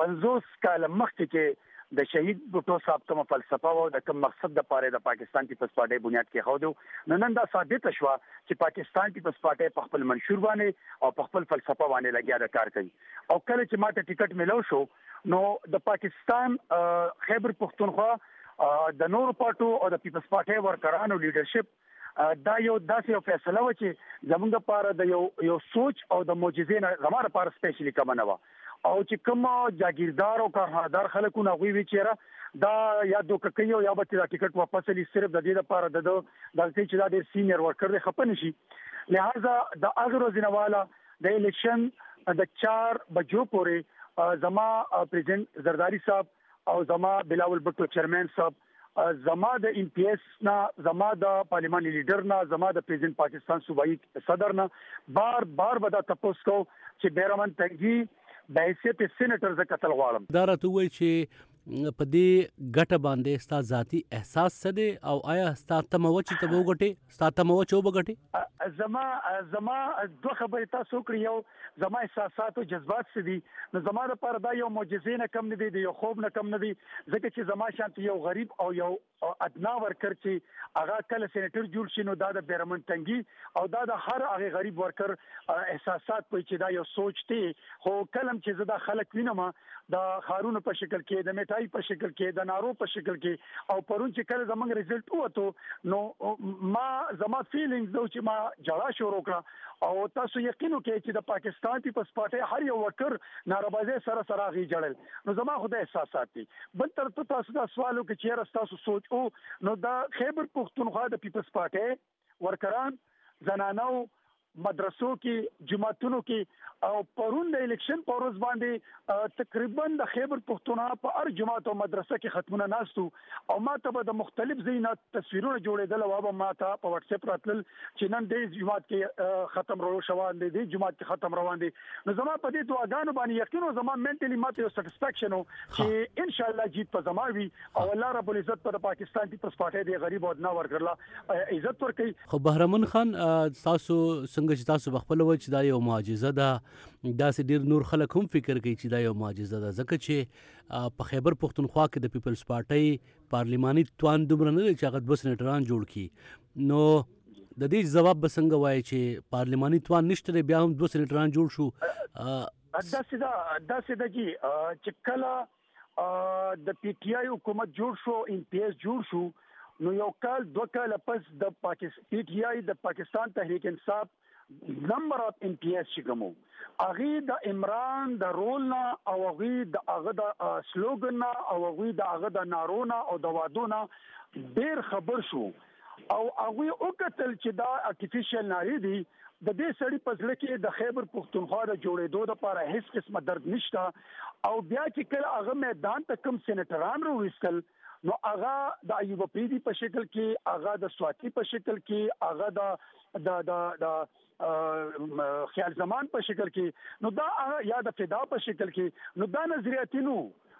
پنځوس کاله مخکې چې د شهید بوټو صاحب کومه فلسفه وه او د کوم مقصد د پاره د پاکستان پیپلز پارټۍ بنیاد کېښود نو نن دا ثابته شوه چې پاکستان پیپلز پارټۍ په خپل منشور باندې او په خپل فلسفه باندې لګیا ده کار کوي او کله چې ماته ټیکټ ملو شو نو د پاکستان خیبر پښتونخوا د نورو پارټو او د پیپلز پارټۍ ورکرانو لیډرشپ دا یو داسې یو فیصله و چې زمونږ لپاره د یو یو سوچ او د معجزې نه زموږ لپاره سپیشلی کمه نه وه او چې کوم جاګیردار او کارخانهدار خلکونه هغوی وی چیرې دا یا دوک کوي او یا به دا ټیکټ واپس لي صرف د دې لپاره د دغه کې چې دا ډیر سینیئر ورکر دی خپنه شي لہذا د اغه روزنواله د الیکشن د 4 بجو پورې زما پریزیدنت زرداری صاحب او زما بلاول بټو چیرمن صاحب زما د ایم پی ایس نه زما د پارلیماني لیډر نه زما د پریزنټ پاکستان صوبایي صدر نه بار بار به دا تپوس کو چې بیرمن تنګي به حیثیت سېنیټر زه قتل غواړم دا راته وایي چې په دې ګټه باندې ستا ذاتی احساس څه دی او آیا ستا تمه و چې ته وګټې ستا تمه و چې وبګټي زما زما دوه خبرې تاسو کړې یو زما احساسات او جذبات څه دي نو زما لپاره دا یو معجزې نه کم نه دي د یو خوب نه کم نه دي ځکه چې زما شانت یو غریب او یو ادنا ورکر چې هغه کله سېنیټر جوړ شي نو دا د بیرمن تنګي او دا د هر هغه غریب ورکر احساسات په چې دا یو سوچ دی خو کلم چې زه دا خلک وینم د خارونو په شکل کې د میټای په شکل کې د نارو په شکل کې او پرون چې کله زمنګ رزلټ وته نو ما زما فیلینګز نو چې ما جړا شروع کړه او تاسو یقینو کې چې د پاکستان پیپلز پارټي هر یو ورکر ناروازه سره سره غي جړل نو زما خو د احساسات دي بل تر تاسو دا سوالو کې چې راستاسو سوچ او نو د خیبر پښتونخوا د پیپلز پارټي ورکران زنانو مدرسو کې جماعتونو کې او پرون د الیکشن په ورځ باندې تقریبا د خیبر پښتونخوا په ار جماعت او مدرسه کې ختمونه ناستو او ما ته به د مختلف زینا تصویرونه جوړېدل او به ما ته په واتس اپ راتلل چې نن دې جماعت کې ختم روان شوان دي دې جماعت کې ختم روان دي نو زما په دې دعاګانو باندې یقین او زما منټلی ماته یو سټیسفیکشن چې ان شاء الله جیت په زما وي او الله رب العزت پر پاکستان پیپلز پارټي دې غریب او نه ورکړه عزت ورکړي خو بهرمن خان تاسو څنګه چې تاسو په خپل وجه دا یو معجزه ده داسې ډیر نور خلک هم فکر کوي چې دا یو معجزه ده ځکه چې په خیبر پښتونخوا کې د پیپلز پارټۍ پارلیماني توان دومره نه دی چې هغه دوه سنټران جوړ کړي نو د دې جواب به څنګه وایي چې پارلیماني توان نشته بیا هم دوه سنټران جوړ شو دا سیدا دا سیدا جی چې کله د پی ټی آی حکومت جوړ شو ان پی اس جوړ شو نو یو کال دوه کال پس د پاکستان پی ټی آی د پاکستان تحریک انصاف نمبر اف ان پی اس چې کومو هغه د عمران د رول نه او هغه د هغه د سلوګن نه او هغه د هغه د نارونه او د وادونه ډیر خبر شو او هغوی وکتل چې دا ارتفیشل نارې دي د دې سړي په زړه کې د خیبر پښتونخوا د جوړېدو لپاره هیڅ قسمه درد نشته او بیا چې کله هغه میدان ته کم سېنیټران راوستل نو هغه د ایوب پیدي په شکل کې هغه د سواتی په شکل کې هغه د د د خیال زمان په شکل کې نو دا یا د فدا په شکل کې نو دا نظریاتینو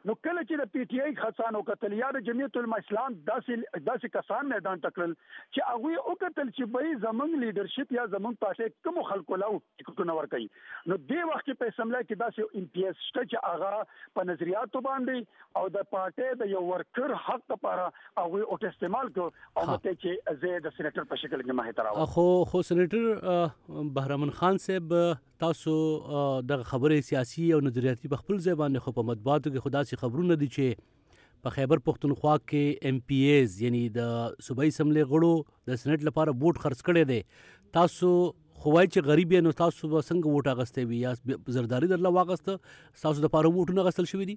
نو کله چې د پی ټی آی خصانو قتل یا د جمعیت العلماء اسلام داسې داسې کسان میدان تکړل چې هغه او قتل چې به زمنګ لیدرشپ یا زمنګ پاسه کوم خلکو لاو ټکټونه ور کوي نو د وخت په سملا کې داسې ام پی اس شته چې هغه په نظریاتو باندې او د پارټي د یو ورکر حق لپاره هغه او استعمال کو او مته چې زه د سېنیټر په شکل کې مه تراوه خو خو سېنیټر بهرمن خان صاحب تاسو د خبرې سیاسي او نظریاتي په خپل ځای باندې خو په مطبوعاتو کې خدا سي خبرونه دي چې په خیبر پښتونخوا کې ایم پی ایز یعنی د صوبایي سملې غړو د سېنیټ لپاره بوټ خرڅ کړي دي تاسو خو وای چې غریب یې نو تاسو به څنګه ووټ اغستی وي یا زرداری درله واغسته ستاسو لپاره هم ووټونه اغستل شوي دي.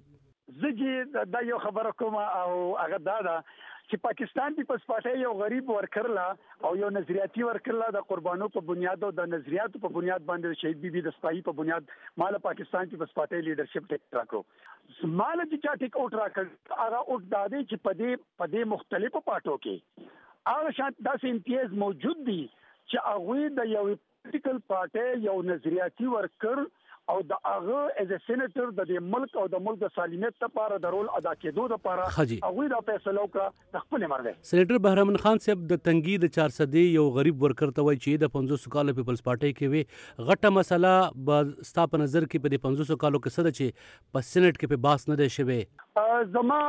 زه جی دا یو خبره کوم او هغه دا ده چې پاکستان پیپلز پارټۍ یو غریب ورکرلا او یو نظریاتي ورکرلا د قربانو په بنیاد او د نظریاتو په بنیاد باندې شهید بیبي د سپایي په بنیاد مال پاکستان پیپلز پارټۍ لیډرشپ ټیک راکړو مال چې چا ټیک اوټ راکړ هغه اوټ دا دی چې په دې په دې مختلفو پارټو کې هغه شان داسې امتیاز موجود دي چې هغوی د یوې پولیټیکل پارټۍ یو نظریاتي ورکر او د هغه از ا سېنېټر د دې ملک او د ملک د سالمیت لپاره د رول ادا کېدو لپاره هغوی دا فیصله وکړه د خپلې مرغۍ. سېنېټر بهرامن خان صاحب د تنګي د چارسدې یو غریب ورکر ته وایي چې د پنځوسو کالو پیپلز پارټۍ کې وې غټه مسله به ستا په نظر کې په دې پنځوسو کالو کې څه ده چې په سېنېټ کې پرې بحث نه دی شوی؟ زما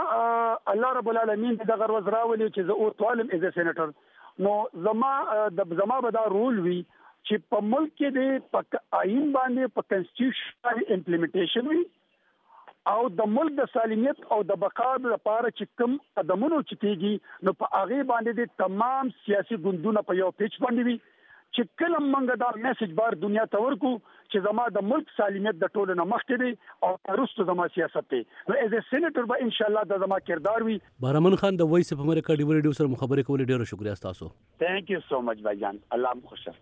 الله رب العالمین دې دغه ورځ راولي چې زه اوس والم از ا سېنېټر. نو زما د زما به دا رول وي چې په ملک کې دی په آئین باندې په کنسټیټیوشن باندې امپلیمنټیشن وي او د ملک د سالمیت او د بقا لپاره چې کوم قدمونه چتيږي نو په هغه باندې د تمام سیاسي ګوندونه په یو پیچ باندې وي چې کله موږ دا میسج بار دنیا ته ورکو چې زما د ملک سالمیت د ټولو نه مخکې دی او وروسته زما سیاست دی نو ایز ا سینیټر به ان شاء الله دا زما کردار وي. بهرامن خان د وایس اف امریکا ډیوه ریډیو سره مو خبرې کولې ډیره شکریه ستاسو. تینک یو سو مچ بھائی جان الله مو خوشحاله.